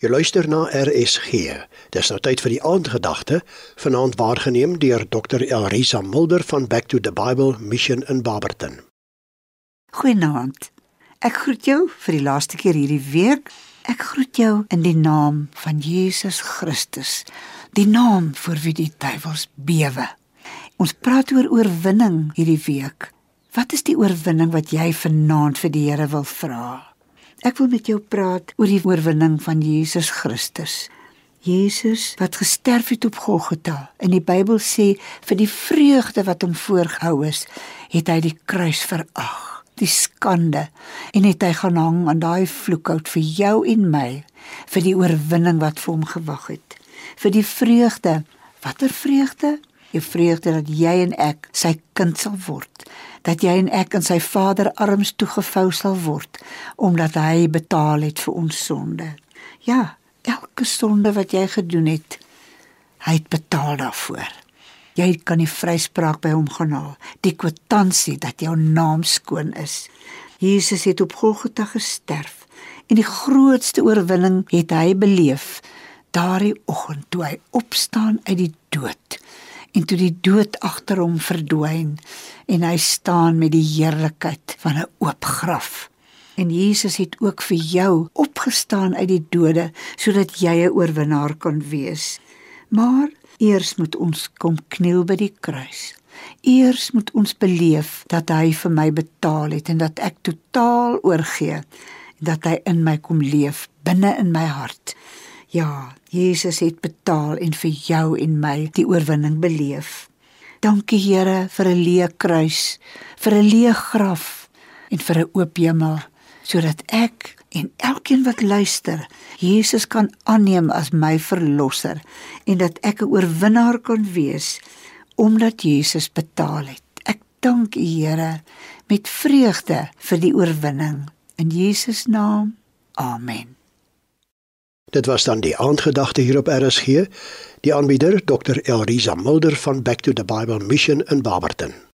Jy luister na RSG. Dis nou tyd vir die aandgedagte, vanaand waargeneem deur Dr. Elrisa Mulder van Back to the Bible Mission in Barberton. Goeienaand. Ek groet jou vir die laaste keer hierdie week. Ek groet jou in die naam van Jesus Christus, die naam vir wie die duiwels bewe. Ons praat oor oorwinning hierdie week. Wat is die oorwinning wat jy vanaand vir die Here wil vra? Ek wil met jou praat oor die oorwinning van Jesus Christus. Jesus wat gesterf het op Golgotha. In die Bybel sê vir die vreugde wat hom voorgehou is, het hy die kruis verag, die skande en het hy gaan hang aan daai vloekhout vir jou en my, vir die oorwinning wat vir hom gewag het. Vir die vreugde, watter vreugde? Die vreugde dat jy en ek sy kind sal word dat jy en ek in sy Vader arms toegevou sal word omdat hy betaal het vir ons sonde. Ja, elke sonde wat jy gedoen het, hy het betaal daarvoor. Jy kan die vryspraak by hom gaan haal, die kwitansie dat jou naam skoon is. Jesus het op Golgotha gesterf en die grootste oorwinning het hy beleef daardie oggend toe hy opstaan uit die dood en toe die dood agter hom verdwyn en hy staan met die heerlikheid van 'n oop graf. En Jesus het ook vir jou opgestaan uit die dode sodat jy 'n oorwinnaar kan wees. Maar eers moet ons kom kniel by die kruis. Eers moet ons beleef dat hy vir my betaal het en dat ek totaal oorgee en dat hy in my kom leef binne in my hart. Ja, Jesus het betaal en vir jou en my die oorwinning beleef. Dankie Here vir 'n leë kruis, vir 'n leë graf en vir 'n oop hemel sodat ek en elkeen wat luister, Jesus kan aanneem as my verlosser en dat ek 'n oorwinnaar kan wees omdat Jesus betaal het. Ek dank U Here met vreugde vir die oorwinning in Jesus naam. Amen. Dit was dan die aandgedagte hier op RSG. Die aanbieder Dr. Elrisa Mulder van Back to the Bible Mission in Barberton.